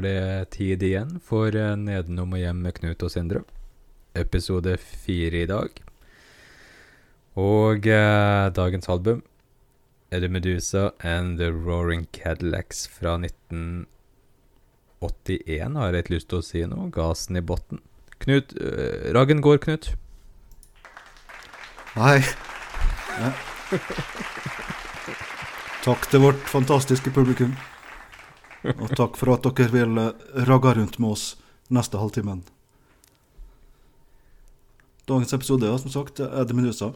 Var det tid igjen for eh, Nedenom og hjem med Knut og Sindre. Episode fire i dag. Og eh, dagens album er det Medusa and The Roaring Cadillacs fra 1981, har jeg litt lyst til å si noe. Gasen i botten. Knut eh, Raggen går, Knut. Hei. Ja. Takk til vårt fantastiske publikum. Og takk for at dere vil eh, ragge rundt med oss neste halvtimen. Dagens episode er som sagt Eddie Medusa.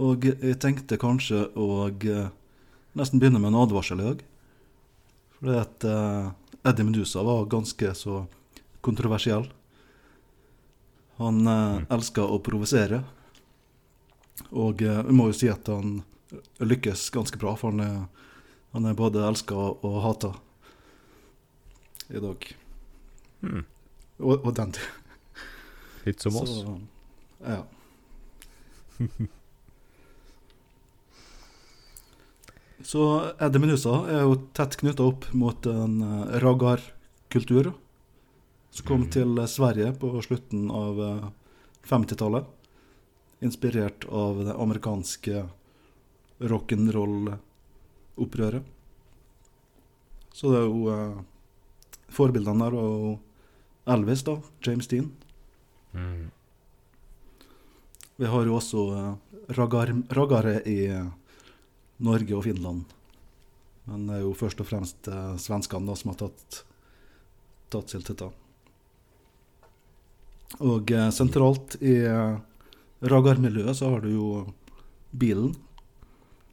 Og jeg tenkte kanskje å eh, nesten begynne med en advarsel i dag. Fordi at eh, Eddie Medusa var ganske så kontroversiell. Han eh, elska å provosere. Og eh, jeg må jo si at han lykkes ganske bra, for han er, han er både elska og hata i dag. Hmm. Og, og den. Litt som oss. Så, ja. Så Eddie Menusa er jo tett knytta opp mot en uh, raggarkultur som kom mm. til Sverige på slutten av eh, 50-tallet. Inspirert av det amerikanske rock'n'roll-opprøret. Så det er jo uh, Forbildene der var jo Elvis, da. James Dean. Mm. Vi har jo også uh, raggar, raggare i eh, Norge og Finland. Men det er jo først og fremst uh, svenskene da, som har tatt, tatt til. Og eh, sentralt i raggarmiljøet så har du jo bilen.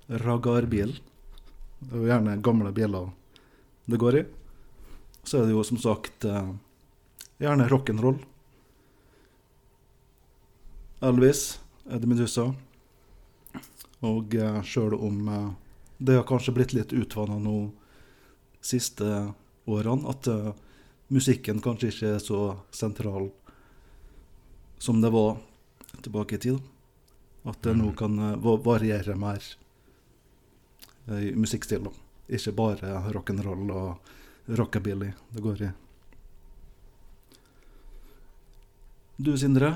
Raggarbil. Det er jo gjerne gamle biler det går i. Så er det jo som sagt eh, gjerne rock'n'roll. Elvis, Eddie Medusa. Og uh, sjøl om eh, det har kanskje blitt litt utvanna nå siste årene, at eh, musikken kanskje ikke er så sentral som det var tilbake i tid. At det nå Mhm. kan eh, variere mer eh, i musikkstil. Ikke bare rock'n'roll og rockabilly det går i. Du Sindre,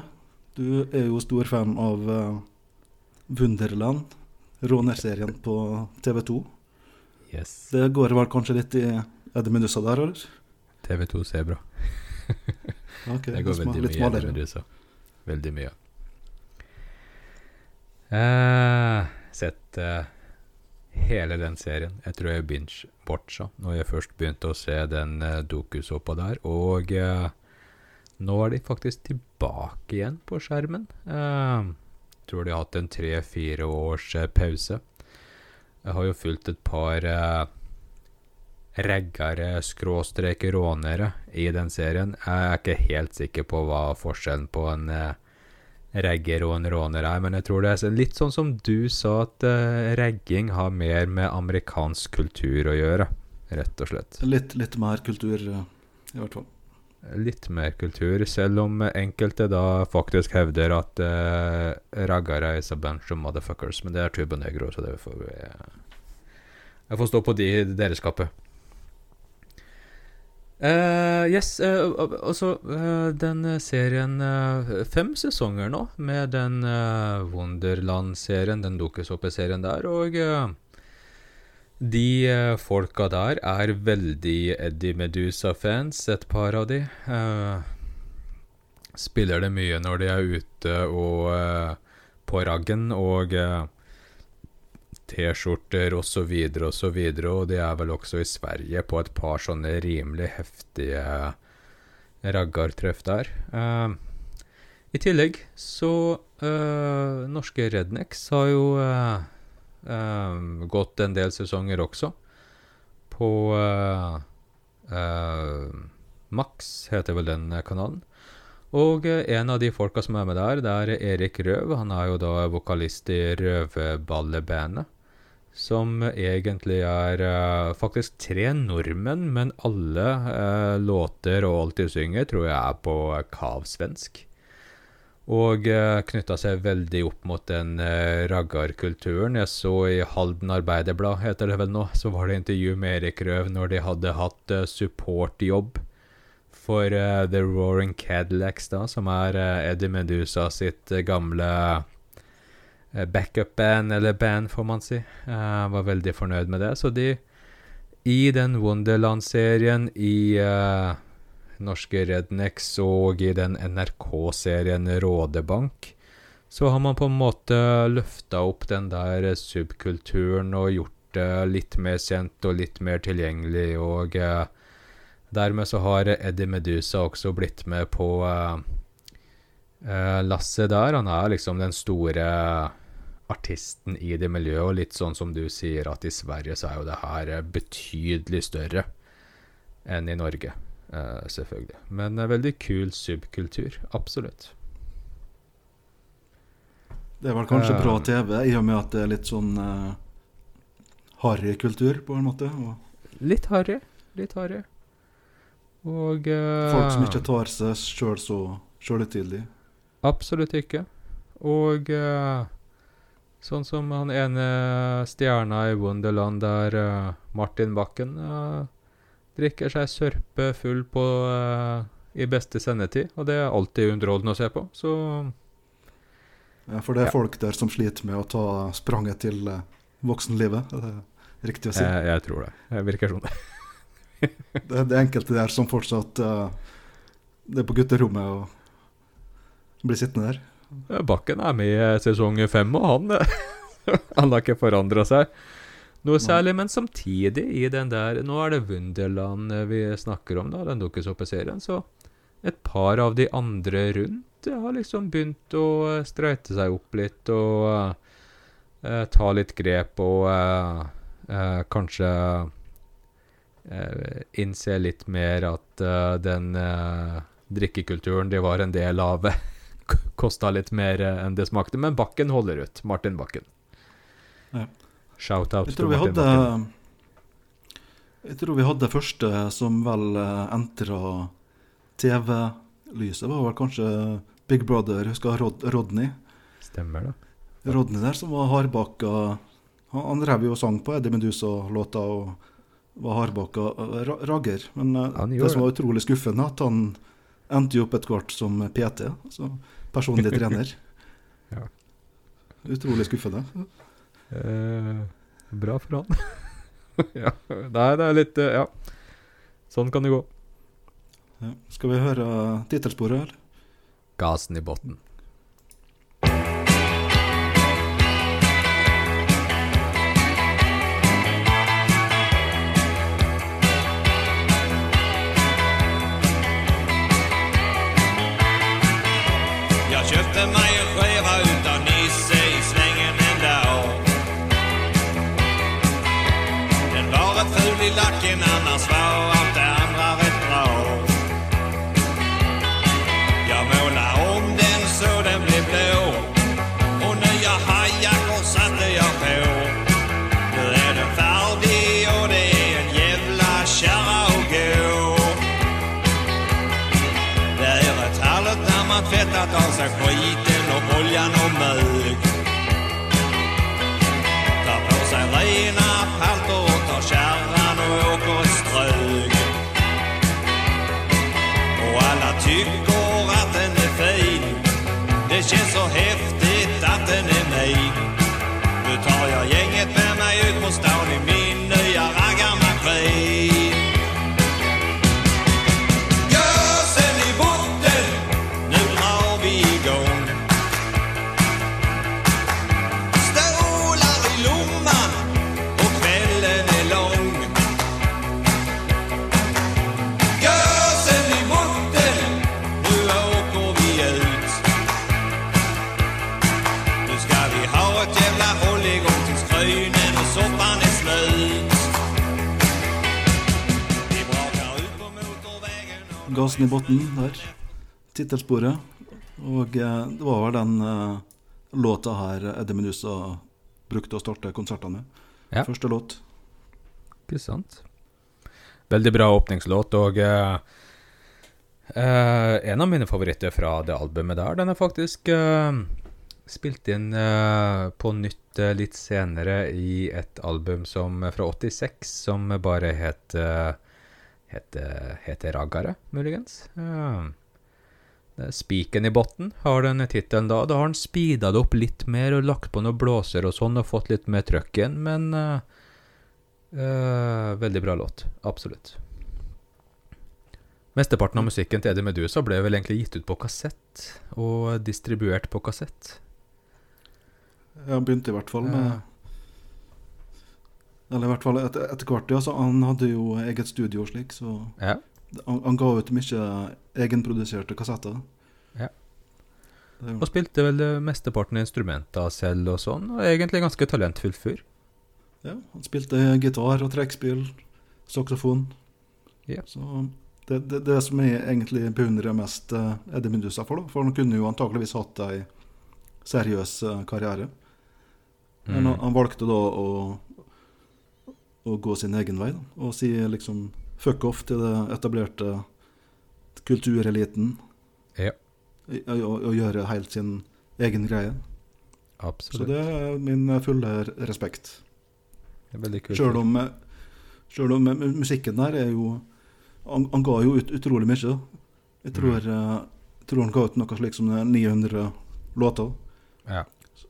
du er jo stor fan av uh, Wunderland, rånerserien på TV2. Yes. Det går vel kanskje litt i Eddie Medusa der, eller? TV2 ser bra. okay, Det går det veldig mye i med Medusa. Veldig mye. Uh, sett eh, hele den serien. Jeg tror jeg binge-watcha når jeg først begynte å se den uh, dokusåpa der. Og uh, nå er de faktisk tilbake igjen på skjermen. Uh, tror de har hatt en tre-fire års uh, pause. Jeg har jo fulgt et par uh, raggere, skråstreker rånere i den serien. Jeg er ikke helt sikker på hva forskjellen på en uh, en råner er, men jeg tror det er litt sånn som du sa, at uh, regging har mer med amerikansk kultur å gjøre, rett og slett. Litt, litt mer kultur, eh, i hvert fall. Litt mer kultur, selv om enkelte da faktisk hevder at uh, raggere is a bunch of motherfuckers, men det er Tuba Negro, så det får vi Jeg får stå på de, deres kappe. Eh, yes, uh, al- altså uh, den eh, serien eh, Fem sesonger nå med den uh, Wonderland-serien, den dokusåpeserien der, og eh, de eh, folka der er veldig Eddie Medusa-fans, et par av de. Eh, spiller det mye når de er ute og eh, på raggen, og eh, T-skjorter så videre og og de er vel også i Sverige på et par sånne rimelig heftige raggartreff der. Uh, I tillegg så uh, Norske Rednecks har jo eh, gått en del sesonger også. På Max heter vel den kanalen. Og en av de folka som er med der, det er Erik Røv. Han er jo da vokalist i Røverballebandet. Som egentlig er uh, faktisk tre nordmenn, men alle uh, låter og alt de synger, tror jeg er på eh, kavsvensk. Og uh, knytta seg veldig opp mot den uh, raggarkulturen. Jeg så i Halden Arbeiderblad, heter det vel nå, så var det intervju med Erik Røv når de hadde hatt supportjobb for The Roaring Cadillacs, da, som er Eddie Medusa sitt gamle backup-band, eller band, får man si. var veldig fornøyd med det. Så de, i den Wonderland-serien, i norske Rednecks og i den NRK-serien Rådebank, så har man på en måte løfta opp den der subkulturen og gjort det litt mer kjent og litt mer tilgjengelig, og uh, dermed så har Eddie Medusa også blitt med på uh, eh lasset der. Han er liksom den store artisten i det miljøet, og litt sånn som du sier, at i Sverige så er jo det her betydelig større enn i Norge. Uh, selvfølgelig. Men uh, veldig kul subkultur. Absolutt. Det er vel kanskje bra eh. TV, i og med at det er litt sånn uh, harry kultur, på en måte? Og litt harry. Litt harry. Og Folk som ikke tar seg sjøl så sjølhøytidelig? Absolutt ikke. Og sånn som han ene stjerna i Wonderland der, Martin Bakken uh, drikker seg sørpe full på uh, i beste sendetid, og det er alltid underholdende å se på, så Ja, for det er ja. folk der som sliter med å ta spranget til uh, voksenlivet, er det riktig å si? Jeg, jeg tror det. Det virker sånn. det, det er enkelte der som fortsatt uh, Det er på gutterommet og blir sittende der. Bakken er med i sesong fem, og han, han har ikke forandra seg noe særlig. Men samtidig, i den der Nå er det Wunderland eh, vi snakker om, da, den dukkesoppe-serien. Så et par av de andre rundt har liksom begynt å uh, streite seg opp litt og uh, ta litt grep og uh, kanskje innse litt mer at den drikkekulturen de var en del av, kosta litt mer enn det smakte. Men Bakken holder ut. Martin Bakken. Ja. Shout-out til Martin Bakken. Jeg tror vi hadde første som vel uh, entra TV-lyset, var vel kanskje Big Brother, husker Rod Rodney. Stemmer det. Rodney der, som var hardbakka Han, han rev jo sang på Eddie Medusa-låta og var hardbakka ragger. rager. Men det som var utrolig skuffende, at han endte jo opp etter hvert som PT, altså personlig trener. ja. Utrolig skuffende. Eh, bra for han. ja. Nei, det er litt eh, Ja. Sånn kan det gå. Ja. Skal vi høre tittelsporet, eller? Gasen i bunnen. Det motorvägen i bunnen der. Tittelsporet. Og eh, det var vel den eh, låta her Eddie Medusa brukte å starte konsertene med. Ja. Første låt. Ikke sant. Veldig bra åpningslåt, og uh, Eh, en av mine favoritter fra det albumet der, den er faktisk eh, spilt inn på nytt litt senere i et album som, fra 86 som bare het uh, heter, heter Raggare, muligens. Ja. Spiken i botten har den tittelen da. Da har han speeda det opp litt mer og lagt på noen blåser og sånn og fått litt mer trøkk igjen, men uh, uh, Veldig bra låt. Absolutt. Mesteparten av musikken til Eddie Medusa ble vel egentlig gitt ut på kassett, og distribuert på kassett. Jeg begynte i hvert fall med Ja. Eller i hvert fall et, etter hvert, ja. Så han hadde jo eget studio og slik, så Ja. han, han ga ut mye egenproduserte kassetter. Ja. Det Og spilte vel mesteparten instrumenter selv og sånn, og egentlig ganske talentfull fyr. Ja, han spilte gitar og trekkspill, saksofon. Ja. Så det, det, det som jeg egentlig beundrer mest eh, Eddie Medusa for, da, for han kunne jo antakeligvis hatt ei seriøs eh, karriere. Men han, Mm. han valgte da å, å gå sin egen vei, da, og si liksom fuck off til det etablerte kultureliten. Ja. Og, og gjøre helt sin egen greie. Absolutt. Så det er min fulle respekt. Det er veldig kult. Sjøl om, selv om musikken der er jo Han, han ga jo ut utrolig mye. Jeg tror, eh, tror han ga ut noe slik som 900 låter. Ja.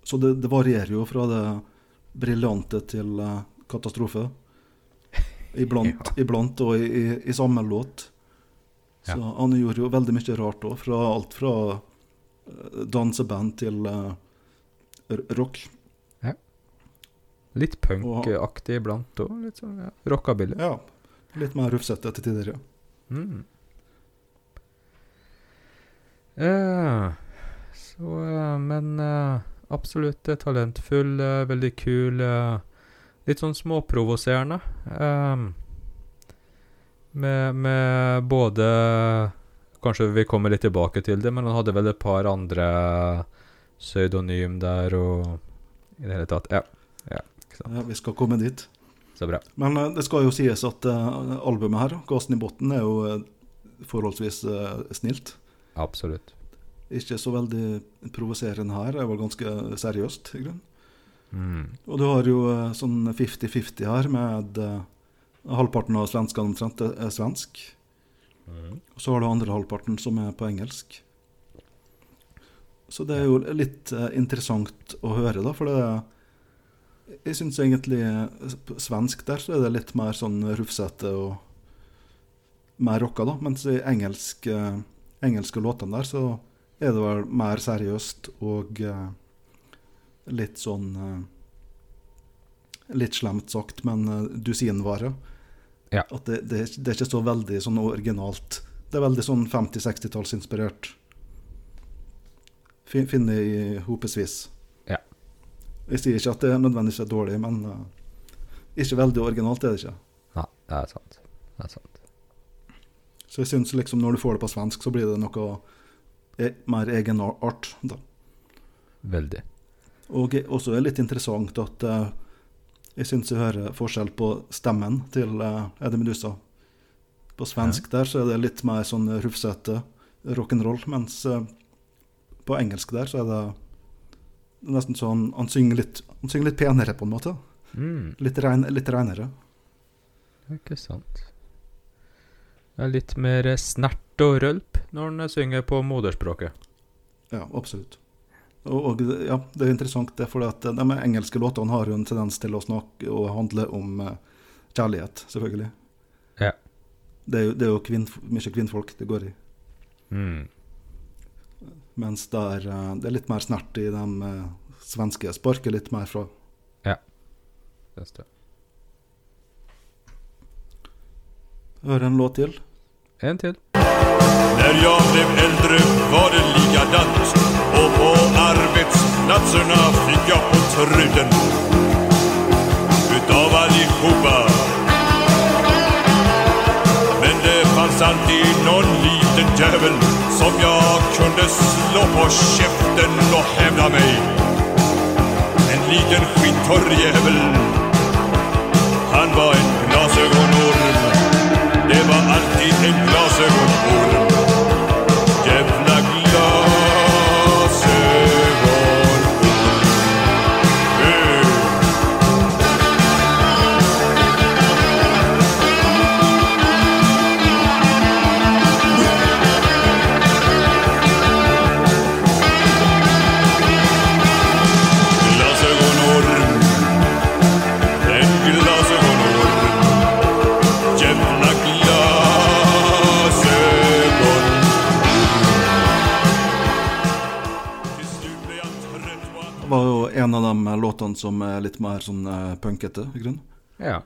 Så det, det varierer jo fra det briljante til eh, katastrofe. Iblant, iblant og i, i, i samme låt. Så Ja. han gjorde jo veldig mye rart òg. Fra alt fra eh, danseband til uh, rock. rock. Litt punkaktig iblant òg. Litt sånn ja. rockabilly. Ja. Litt mer rufsete til tider, ja. Mm. Uh, så uh, Men absolutt talentfull, veldig kul. eh, litt sånn småprovoserende. Um, med, med både Kanskje vi kommer litt tilbake til det, men han hadde vel et par andre pseudonym der og I det hele tatt. Ja, ja. Vi skal komme dit. så bra. Men uh, det skal jo sies at uh, albumet her, 'Gassen i botten', er jo uh, forholdsvis snilt. Absolutt. Ikke så veldig provoserende her. Det var ganske seriøst, i grunnen. Mm. Og du har jo eh, sånn 50-50 her, med eh, halvparten av svenskene omtrent er svensk. svensk. Og så har du andre halvparten som er på engelsk. Så det er jo litt eh, interessant å høre, da, for det Jeg syns egentlig svensk der så er det litt mer sånn rufsete og mer rocka, da. Mens i engelsk, engelske låtene der så er det vel mer seriøst og litt sånn eh, Litt slemt sagt, men eh, dusinvare. Ja. At det, det, det er ikke så veldig sånn originalt. Det er veldig sånn 50-60-tallsinspirert. Fin- Finner i hopevis. Ja. Jeg sier ikke at det nødvendigvis er dårlig, men eh, ikke veldig originalt er det ikke. Nei, det er sant. Det er sant. Så jeg syns liksom når du får det på svensk, så blir det noe e mer egenart. da. Veldig. Og også er litt interessant at uh, jeg syns jeg hører forskjell på stemmen til uh, Eddie Medusa. På svensk der så er det litt mer sånn rufsete rock'n'roll, mens uh, på engelsk der så er det nesten sånn Han synger litt, han synger litt penere, på en måte. Mm. Litt, rein, litt reinere. Ikke sant. Det er litt mer snert og rølp når han synger på moderspråket. Ja, absolutt. Og, og ja, det er interessant, det, for at de engelske låtene har jo en tendens til å snakke og handle om eh, kjærlighet, selvfølgelig. Ja. Det er jo, det er jo kvinn, mye kvinnfolk det går i. Mm. Mens der, eh, det er litt mer snert i de eh, svenske. Sparker litt mer fra. Ja, det. Hør en låt til. En til. Når jeg ble eldre, var det likadant och på arbetsplatserna fick jag på truten utav allihopa. Men det fanns alltid någon liten jävel som jag kunde slå på käften och hävda mig. En liten skittorr jävel. Han var en glasögonorm. Det var alltid en glasögonorm. Låtene som er litt mer sånn eh, punkete, i grunnen. Ja.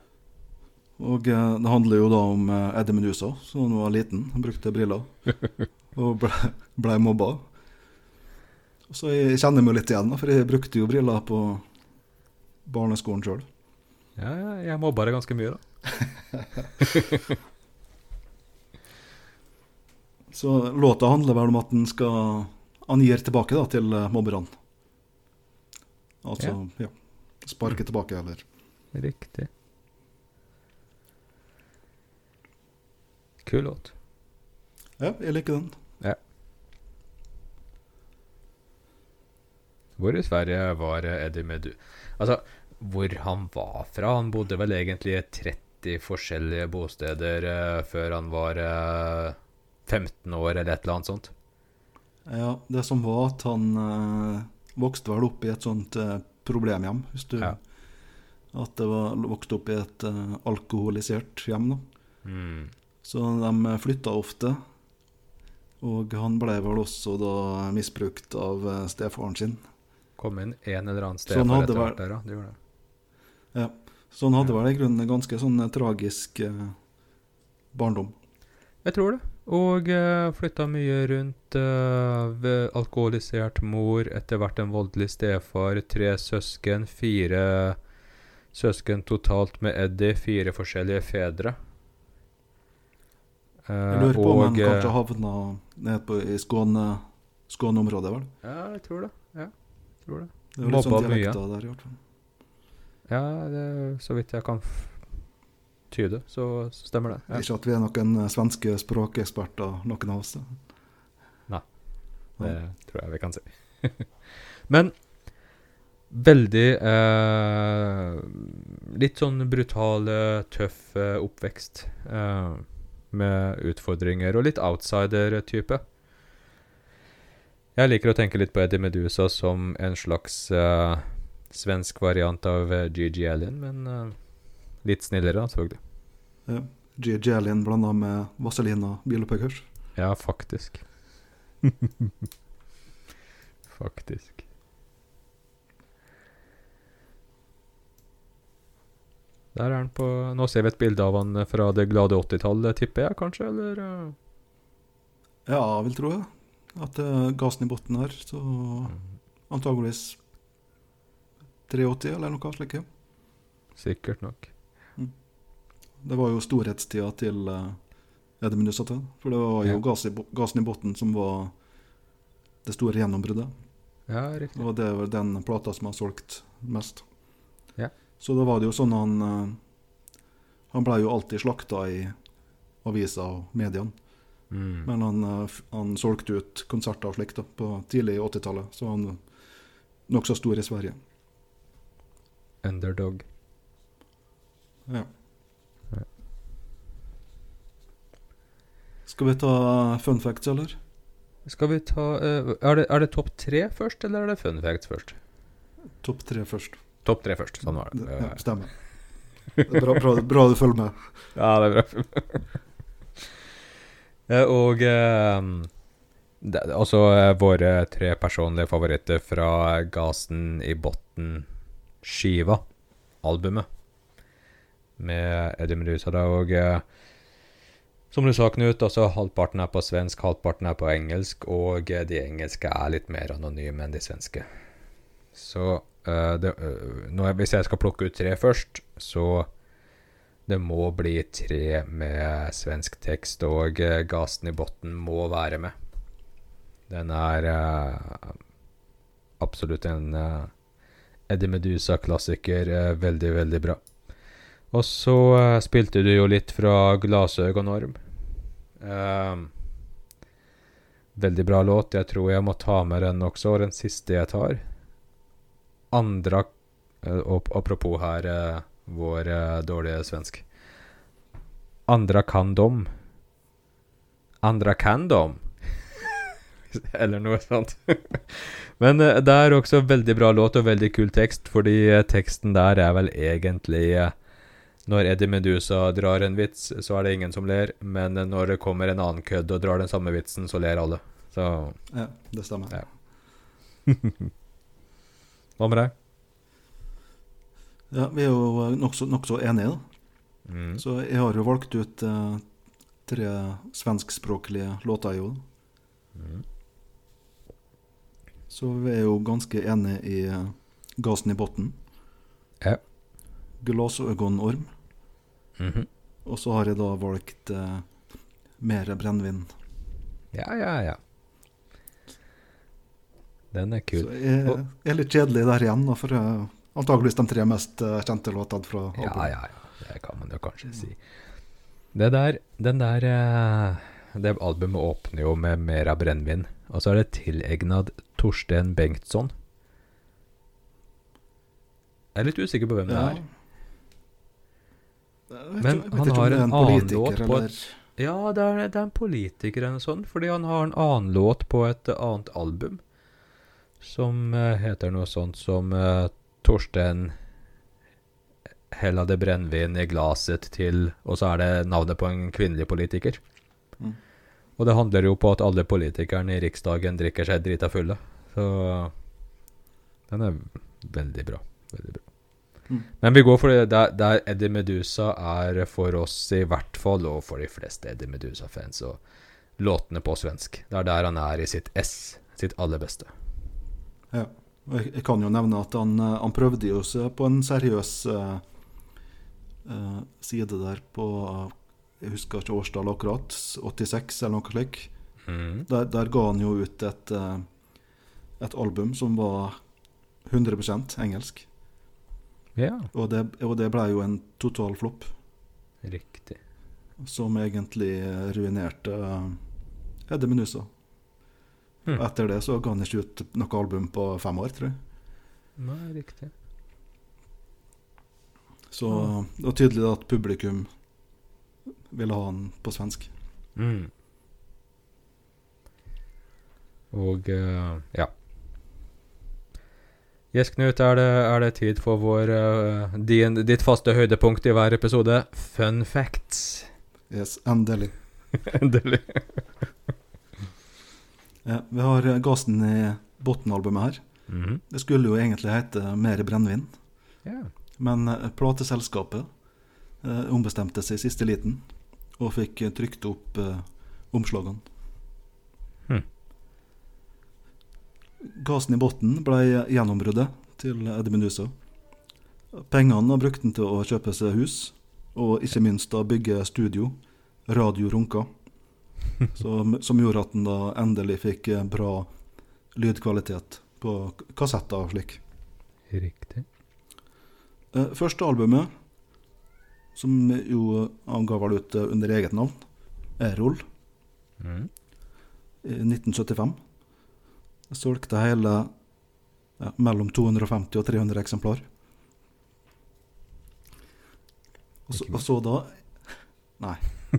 Og eh, det handler jo da om eh, Eddie Medusa, som var liten, han brukte briller. og ble, ble mobba. Så jeg kjenner meg litt igjen, for jeg brukte jo briller på barneskolen sjøl. ja, jeg mobba det ganske mye, da. Så låta handler vel om at den skal Han gir tilbake da til mobberne. Altså, ja. Sparke tilbake, eller Riktig. Kul låt. Ja, jeg liker den. Hvor i Sverige var Eddie Medu... Altså, hvor han var fra? Han bodde vel egentlig i 30 forskjellige bosteder eh, før han var eh, 15 år, eller et eller annet sånt. Ja, det som var at han eh, vokste vel opp i et sånt uh, problemhjem, hvis du Ja. At det var vokste opp i et uh, alkoholisert hjem, da. Mm. Så de flytta ofte. Og han ble vel også da misbrukt av eh, stefaren sin. Kom inn en eller annen sted for etter hvert der, ja. De. Ja. Så han hadde vel i grunnen en ganske sånn eh, tragisk eh, barndom. Jeg tror det. Og uh, flytta mye rundt. Uh, alkoholisert mor, etter hvert en voldelig stefar, tre søsken, fire søsken totalt med Eddie, fire forskjellige fedre. Uh, Jeg lurer på om han eh, kanskje havna nede på, i Skåne, Skåne-området, vel? Ja, jeg tror det. Ja, tror det. Det litt sånn mye. der, i hvert fall. Ja, det, så vidt jeg kan f tyde, så stemmer det. Ja. Ikke at vi er noen eh, svenske språkeksperter, noen av oss. Nei, Det tror jeg vi kan si. Men veldig eh, Litt sånn brutal, eh, tøff eh, oppvekst. Eh, med utfordringer og litt outsider-type. Jeg liker å tenke litt på Eddie Medusa som en slags eh, svensk variant av GG Alien, men litt snillere, selvfølgelig. Ja. G. Alien blanda med Vazelina Bilopphøggers. Ja, faktisk. faktisk. Der er han på Nå ser vi et bilde av han fra det glade 80-tallet, tipper jeg, kanskje? Eller eh? Ja, jeg vil tro det. At det er gassen i bunnen her, så antageligvis 83 eller noe slikt. Sikkert nok. Det var jo storhetstida til Eddie Medusa. For det var jo gass i, gassen i bunnen som var det store gjennombruddet. Ja, riktig. Og det vel den plata som har solgt mest. Ja. Så da var det jo sånn han eh, Han ble jo alltid slakta i aviser og mediene. Mm. Men han, eh, han solgte ut konserter og slikt på tidlig 80-tallet. Så han nokså stor i Sverige. Underdog. Ja. Skal vi ta fun facts, eller? Skal vi ta eh, Er det, er det topp tre først, eller er det fun facts først? Topp tre først. Topp tre først. Sånn var det. Ja, stemmer. Det er bra, bra, bra du følger med. Ja, det er bra. Eh, og eh, det, altså eh, våre tre personlige favoritter fra Gasen i Botn-skiva, albumet, med Eddie Medusa. Da, og som du sa, Knut, altså halvparten er på svensk, halvparten er på engelsk, og eh, de engelske er litt mer anonyme enn de svenske. Så eh, det, eh, nå, hvis jeg skal plukke ut tre først, så det må bli tre med svensk tekst, og Gasen i botten må være med. Den er uh, absolutt en uh, Eddie Medusa-klassiker. Uh, veldig, veldig bra. Og så uh, spilte du jo litt fra Glasøgonorm. Uh, veldig bra låt. Jeg tror jeg må ta med den også, og den siste jeg tar. Andra uh, Apropos her uh, vår dårlige svensk. Andra kan dom. Andra kan dom. Eller noe sånt. Men det er også veldig bra låt og veldig kul tekst, fordi teksten der er vel egentlig Når Eddie Medusa drar en vits, så er det ingen som ler, men eh, når det kommer en annen kødd og drar den samme vitsen, så ler alle. Så Ja, det stemmer. Ja. Hva med deg? Ja, vi er jo nokså nok enige, da. Mm. Så jeg har jo valgt ut eh, tre svenskspråklige låter, i òg. Mm. Så vi er jo ganske enige i eh, gassen i botnen. Ja. Glasøgonorm. Mhm. Og så har jeg da valgt eh, mer brennevin. Ja, ja, ja. Den er kul. Så jeg Og- er litt kjedelig der igjen, for uh, antageligvis de tre mest eh, kjente låtene fra Ja, albumet. ja, ja. Det kan man jo kanskje si. Det der, den der eh, Det albumet åpner jo med mer av brennevin. Og så er det tilegnad Torstein Bengtsson. Jeg er litt usikker på hvem det er. Men han har er en annen låt på et, Ja, det er, det er en politiker eller noe sånt, fordi han har en annen låt på et annet album som eh, heter noe sånt som uh, Torstein hella det brennevin i glaset til Og så er det navnet på en kvinnelig politiker. Mm. Og det handler jo på at alle politikerne i Riksdagen drikker seg drita fulle. Så den er veldig bra. Veldig bra. Mm. Men vi går for det der, der Eddie Medusa er for oss i hvert fall, og for de fleste Eddie Medusa-fans, og låtene på svensk. Det er der han er i sitt S, sitt aller beste. Ja. Jeg, kan jo nevne at han, eh, han prøvde jo seg på en seriøs uh, uh, side der på Jeg husker ikke årstallet akkurat. 86 eller noe slik. Mm. Der, der ga han jo ut et, uh, et album som var 100% engelsk. Ja, Og det, og det ble jo en total flopp, riktig. som egentlig ruinerte eh, Eddie Menusa. Mm. Etter det så ga han ikke ut noe album på fem år, tror jeg. Nei, riktig. Så det var tydelig at publikum ville ha han på svensk. Mm. Og uh, ja. Yes, Knut, er det, er det tid for vår, uh, din, ditt faste høydepunkt i hver episode? Fun facts. Yes, endelig. Endelig. Ja, vi har eh, gassen i bunnen-albumet her. -hmm. Det skulle jo egentlig hete Mer brennevin, yeah. men uh, plateselskapet uh, ombestemte seg i siste liten og fikk trykt opp omslagene. Gassen i bunnen ble gjennombruddet til Eddie Medusa. Pengene brukte han til å kjøpe seg hus, og ikke minst da bygge studio, Radio Runka, som, som gjorde at han da endelig fikk eh, bra lydkvalitet på kassetter og slik. Riktig. Eh, Første albumet, som jo han ga vel ut eh, under eget navn, Errol, mm. i 1975. Solgte hele ja, mellom 250 og 300 eksemplar. Og så, og så da Nei.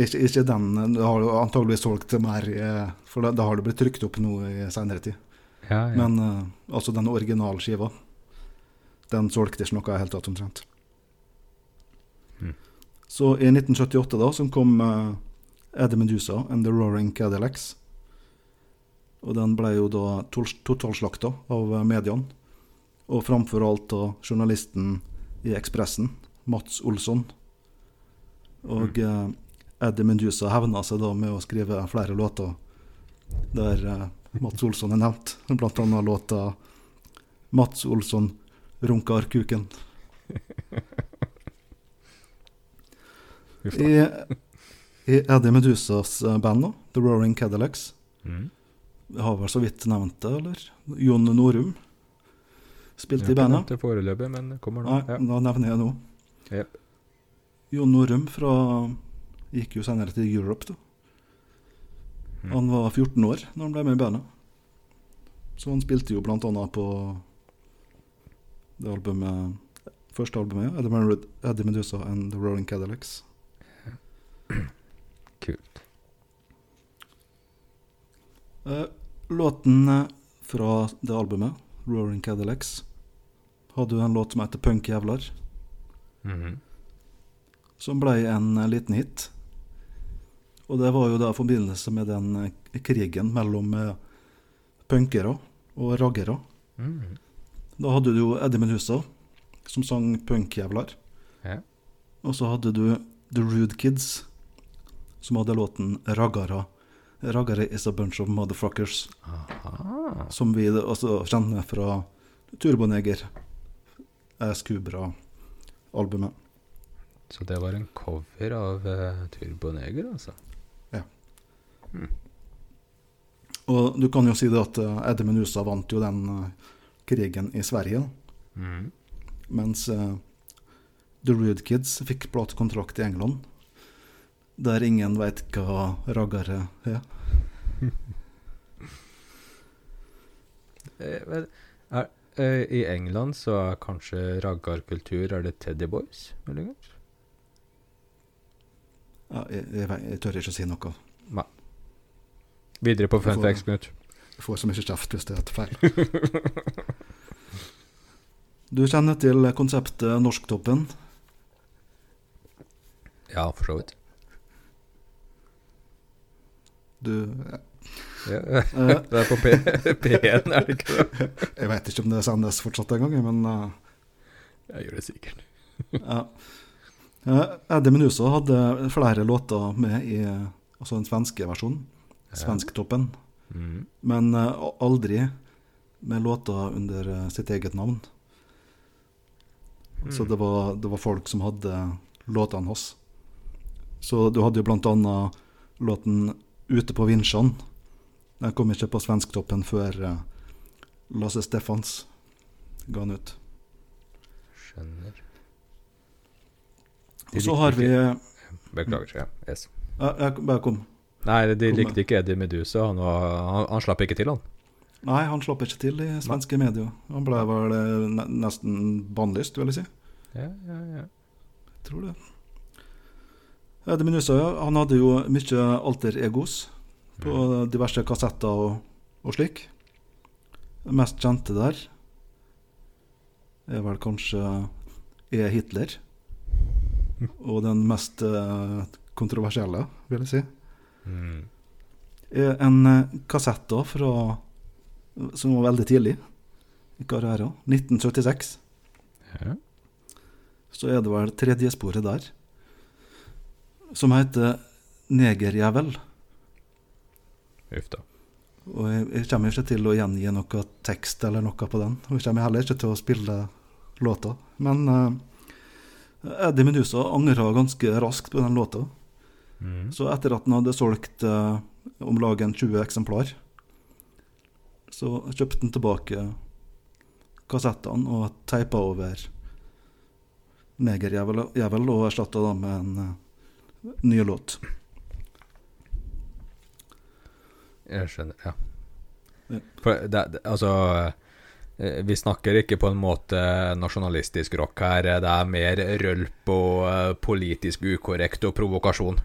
Ikke, ikke den. Det har antageligvis solgt mer, eh, for da, har det blitt trykt opp nå i senere tid. Ja, ja. Men uh, altså den originalskiva, den solgte ikke noe i det hele tatt omtrent. Mm. Så i 1978 da, som kom uh, Eddie Medusa and The Roaring Cadillacs. Og den ble jo da totalslakta av eh, mediene. Og framfor alt av journalisten i Ekspressen, Mats Olsson. Og eh, Eddie Medusa hevna seg da med å skrive flere låter der eh, Mats Olsson er nevnt. Blant annet låta 'Mats Olsson runkar kuken'. I, I Eddie Medusas band, da, The Roaring Cadillacs, Mhm. Jeg har vel så vidt nevnt det, eller? Jon Norum spilte i bandet. ikke nevnt foreløpig, men kommer nå. Nei, Ja. da nevner jeg nå. Yep. Jon Norum fra gikk jo senere til Europe, da. Mm. Han var 14 år når han ble med i bandet. Så han spilte jo blant annet på det albumet Første albumet, ja. Eddie Medusa and The Rolling Cadillacs. Kult. Eh, låten eh, fra det albumet, Roaring Cadillacs, hadde jo en låt som heter Punk Jævlar, -hmm. som ble en eh, liten hit. Og det var jo da i forbindelse med den eh, krigen mellom punkere og raggere. Mhm. Da hadde du jo Eddie Medusa, som sang punkjævlar. Ja. Og så hadde du The Rude Kids, som hadde låten Raggara. Raggara is a bunch of motherfuckers. Aha. Som vi også kjenner fra Turboneger, Ass Kubra-albumet. Så det var en cover av uh, Turboneger, altså? Og du kan jo si det at uh, Eddie Menusa vant jo den uh, krigen i Sverige, Mm. mens uh, The Rude Kids fikk platekontrakt i England, der ingen veit hva raggare er. Eh, vel, er, eh, I England så er kanskje raggarkultur Er det Teddy Boys? muligens? Ja, jeg, jeg, jeg tør ikke å si noe. Videre på fun facts, Knut. Jeg får så mye kjeft hvis det er et feil. Du kjenner til konseptet Norsktoppen? Ja, for så vidt. Du Ja, det er på P P1, er det ikke det? Jeg vet ikke om det sendes fortsatt engang, men uh, Jeg gjør det sikkert. ja. Eddie Menusa hadde flere låter med i altså den svenske versjonen, Svensktoppen, Mm. men uh, aldri med låter under eh, sitt eget navn. Så det var, det var folk som hadde låtene hans. Så du hadde jo blant annet låten 'Ute på vinsjene'. Den kom ikke på Svensktoppen før eh, Lasse Stefans ga den ut. Skjønner. Og så har vi ikke- Beklager. Ja. Yes. ja, jeg, Bare kom. Nei, de likte ikke Eddie Medusa. Han, var, han, han slapp ikke til, han. Nei, han slapp ikke til i svenske medier. Han ble vel eh, nesten bannlyst, vil jeg si. Ja, ja, ja. Jeg tror det. Menusa ja, han hadde jo mye alter egos på diverse kassetter og, og slik. Det mest kjente der er vel kanskje E. Hitler. Og den mest eh, kontroversielle, vil jeg si, Mm. en eh, kassett da fra som var veldig tidlig i karrieren. 1976. ja. så er det vel tredje sporet der, som heter 'Negerjævel'. Uff da. Og jeg, jeg kommer ikke til å gjengi noe tekst eller noe på den. Og jeg kommer heller ikke til å spille låta. Men uh, Eddie Medusa angra ganske raskt på den låta. Mm. Så etter at han hadde solgt uh, om lag 20 eksemplar, så kjøpte han tilbake kassettene og teipa over Negerjævel jævel og erstatta det med en eh, ny låt. Jeg skjønner, ja. Ja. For det, det, altså eh, Vi snakker ikke på en måte nasjonalistisk rock her. Det er mer rølp og eh, politisk ukorrekt og provokasjon.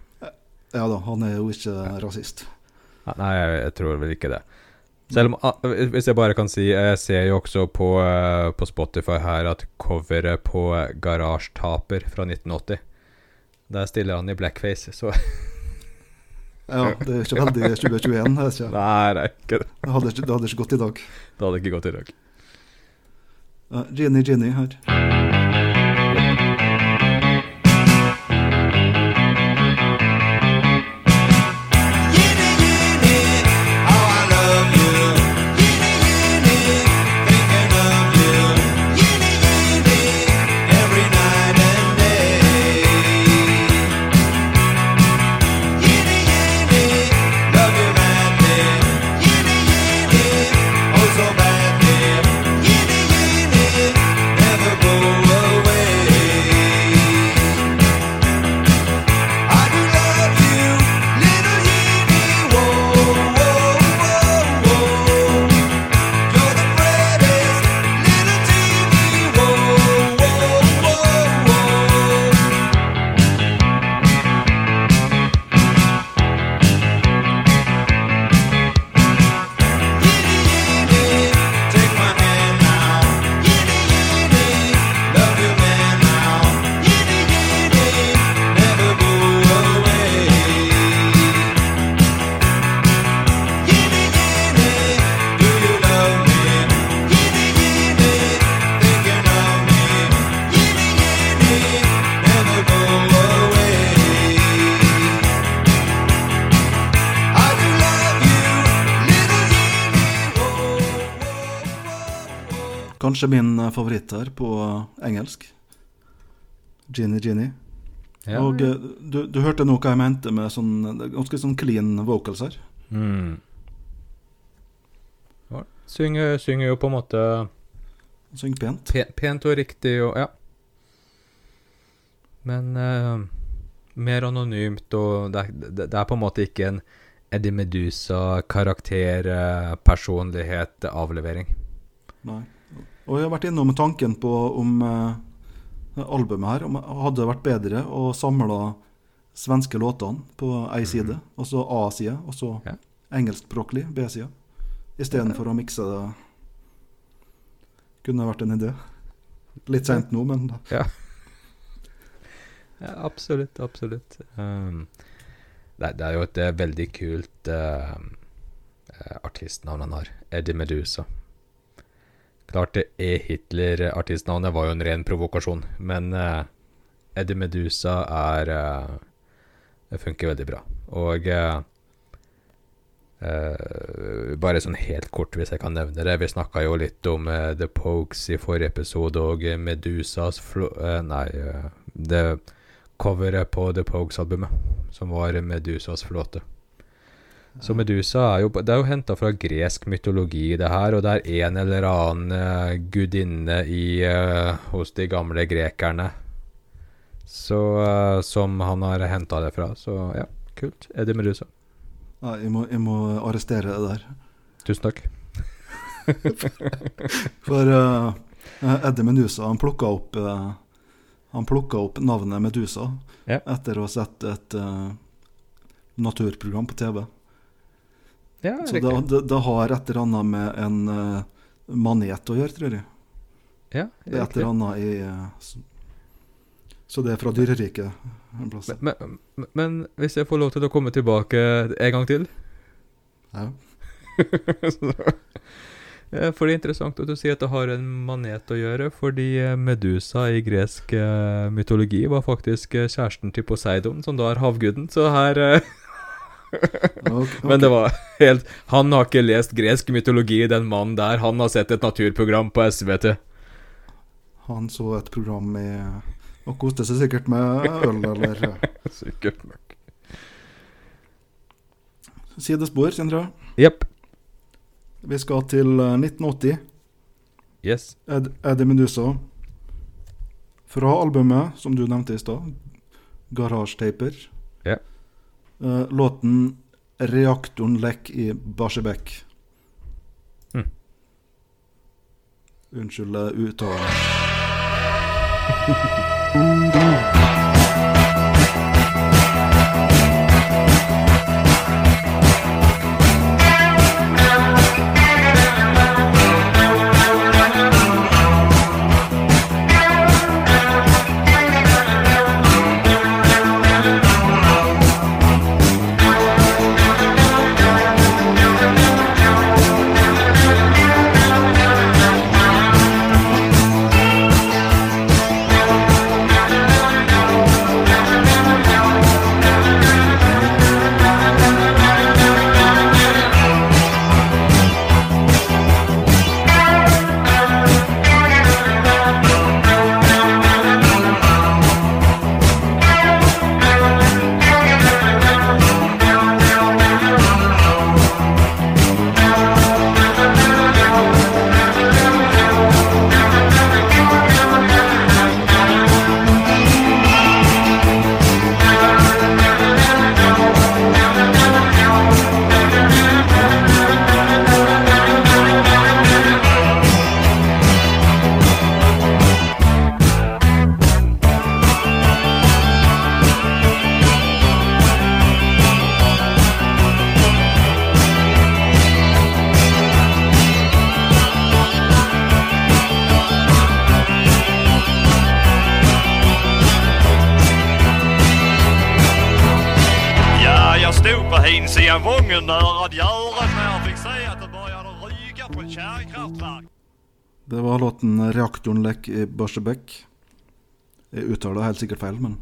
Ja da, han er jo ikke rasist. Nei, jeg, tror vel ikke det. Selv om, ah, hvis jeg bare kan si, jeg ser jo også på, eh, på Spotify her at coveret på Garasjetaper fra 1980 Der stiller han i blackface, så Ja, Det er ikke veldig 2021. er det ikke? Nei, det er ikke det. Det hadde ikke, det hadde ikke gått i dag. Det hadde ikke gått i dag. Ja, Ginny Ginny her. Kanskje min eh, favoritt her på eh, engelsk. Ginny Ginny. Ja. Og eh, du, du hørte nå hva jeg mente med sånn ganske sånn clean vocals her. Mm. Ja, Synger, synger jo på en måte Synger pent. pe pent og riktig og ja. Men uh, mer anonymt, og det, det, det er på en måte ikke en Eddie Medusa karakter, eh, personlighet, avlevering. Nei. Og jeg har vært innom tanken på om eh, albumet her om det hadde vært bedre å samle svenske låtene på ei side, og så A-side, og så Ja. engelskspråklig B-side, istedenfor å mikse det. Kunne vært en idé. Litt seint nå, men Ja, ja. absolutt, absolutt. Um, det, det er jo et veldig kult eh, eh, artistnavn han har. Eddie Medusa. Klart det er Hitler-artistnavnet var jo en ren provokasjon, men uh, Eddie Medusa er uh, Det funker veldig bra. Og uh, bare sånn helt kort, hvis jeg kan nevne det. Vi snakka jo litt om The Pokes i forrige episode, og Medusas flo... nei, det coveret på The Pokes-albumet, som var Medusas flåte. Så Medusa er jo, det er jo henta fra gresk mytologi, det her, og det er en eller annen eh, gudinne i, uh, hos de gamle grekerne så, uh, som han har henta det fra. Så ja, kult. Eddie Medusa. Ja, jeg, må, jeg må arrestere det der. Tusen takk. For uh, Eddie Medusa han plukka opp opp navnet Medusa Ja. etter å ha sett et naturprogram på TV. Ja, Så det, det, det har et eller annet med en uh, manet å gjøre, tror jeg. ja, Det er et eller annet i uh, Så det er fra dyreriket en plass. Men, men, men hvis jeg får lov til å komme tilbake en gang til Ja. Eh, For det er interessant at du sier at det har en manet å gjøre, fordi Medusa i gresk mytologi var faktisk kjæresten til Poseidon, som da er havguden. Så her eh, Ok, Men det var helt Han har ikke lest gresk mytologi, den mannen der. Han har sett et naturprogram på SVT. Han så et program i og koste seg sikkert med øl eller eh, Sikkert nok. sidespor, Sindre. Jepp. Vi skal til eh, 1980. Yes. Ed, Eddie Medusa. Fra albumet som du nevnte i stad, Garage Eh, låten 'Reaktoren lekk i Barsebekk'. Mm. Unnskyld uttalen. Barsebekk'. Jeg uttaler helt sikkert feil, men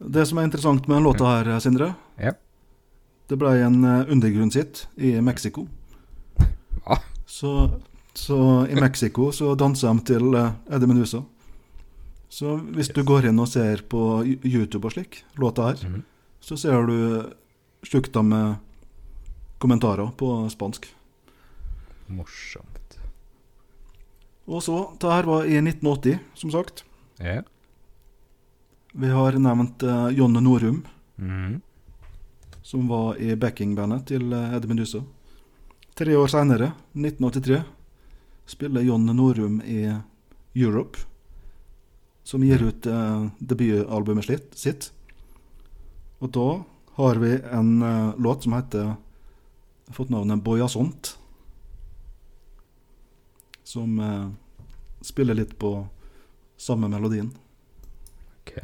Det som er interessant med låta her, Sindre Ja. Det ble en eh, undergrunnshit i Mexico. Ja. Så Så i Mexico så danser de til eh, Eddie Medusa. Så hvis du går inn og ser på YouTube og slik, låta her, Mhm. så ser du sjukdom med kommentarer på spansk. Morsomt. Og så, det her var i 1980, som sagt. Ja. Vi har nevnt uh, Jonne Norum, Mm. som var i backingbandet til uh, Eddie Medusa. Tre år seinere, 1983, spiller Jonne Norum i Europe, som gir ut uh, debutalbumet sitt. Og da har vi en uh, låt som heter fått navnet Boyasont. Som eh, spiller litt på samme melodien. Ok.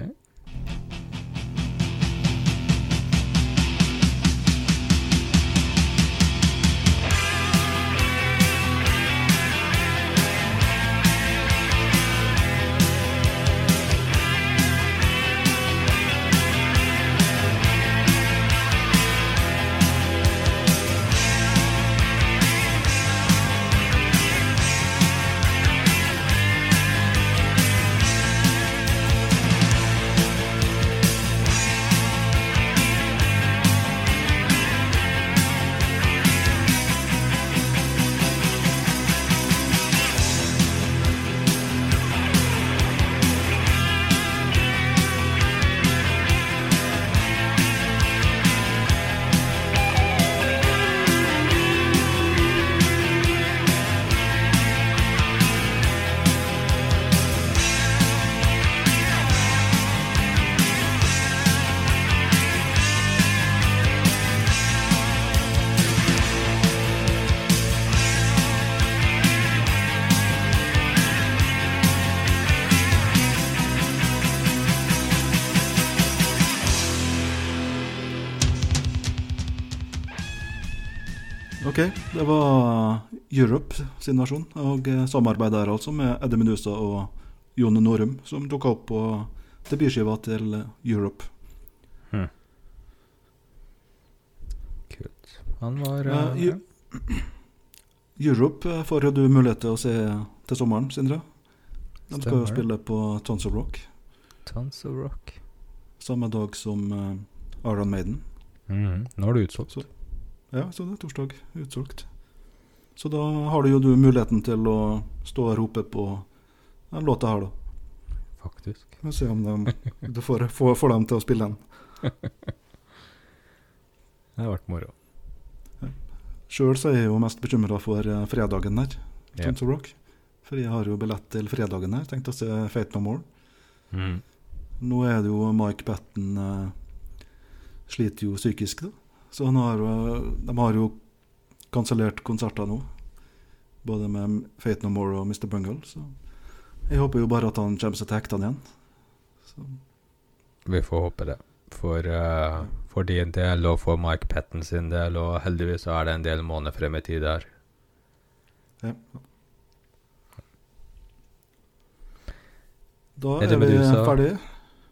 Det var Europe sin versjon, og eh, samarbeid der altså med Eddie Medusa og Jon Norum, som dukka opp på debutskiva til Europe. Europe. Kult. Han var Ja, eh, Europe eh, får du mulighet til å se til sommeren, Sindre. De skal jo spille på Tons of Rock Tons of Rock. samme dag som uh, Aron Maiden. Mm. Nå er det utsolgt. Så- Ja, så det er torsdag utsolgt. Så da har du jo du muligheten til å stå og rope på den låta her, da. Faktisk. Vi får se om de, du får, får, får dem til å spille den. Det har vært moro. Sjøl er jeg jo mest bekymra for eh, fredagen der. Ja. Rock. For jeg har jo billett til fredagen her. Tenkte å se Fate No More. Mm. Nå er det jo Mike Patten uh, sliter jo psykisk, da. Så han har, uh, de har jo kansellert konserter nå. Både med Fate No More og Mr. Bungle. Så jeg håper jo bare at han kommer seg til hektene igjen. Så, Vi får håpe det. For, uh, for din del og for Mike Patten sin del, og heldigvis så er det en del måneder frem i tid der. ja. Da Er er vi ferdige.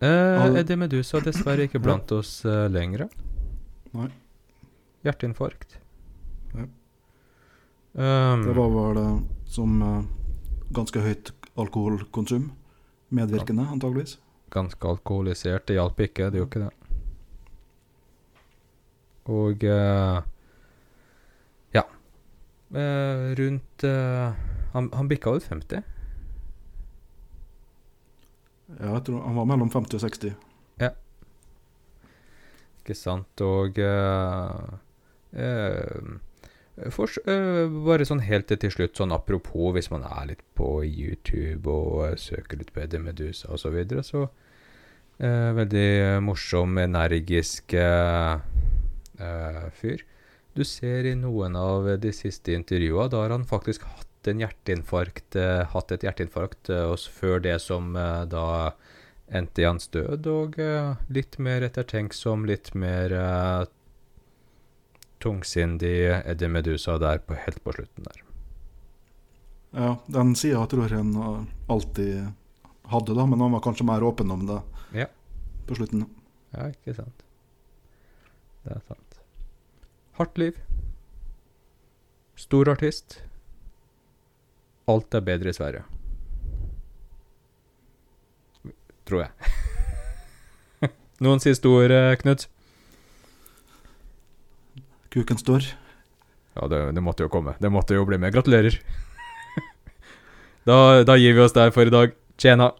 Eh, Eddie Medusa er dessverre ikke blant oss uh, lenger. Nei. Hjerteinfarkt. Um, Det var vel eh, som eh, ganske høyt alkoholkonsum. Medvirkende, antageligvis. ganske alkoholisert. Det hjalp ikke, det gjorde ikke det. Og uh, ja. Uh, rundt uh, han, han bikka vel 50? Ja, jeg tror han var mellom 50 og 60. Ja. Ikke sant? Og eh, fors- eh, Bare sånn helt til slutt, sånn apropos hvis man er litt på YouTube og eh, søker litt på Eddie Medusa osv., så, videre, så uh, Veldig morsom, energisk eh, fyr. Du ser i noen av de siste intervjua, da har han faktisk hatt en hjerteinfarkt, uh, hatt et hjerteinfarkt før det som da endte i hans død, og litt mer ettertenksom, litt mer tungsindig Eddie Medusa der på, helt på slutten der. Ja, den sida tror jeg han har alltid hadde, da, men han var kanskje mer åpen om det Ja. på slutten. Ja, ikke sant. Det er sant. Hardt liv. Stor artist. alt er bedre i Sverige. Tror jeg. Noen siste ord, eh, Knut? Kuken står. Ja, det, det måtte jo komme. Det måtte jo bli med. Gratulerer. da, da gir vi oss der for i dag. Tjena.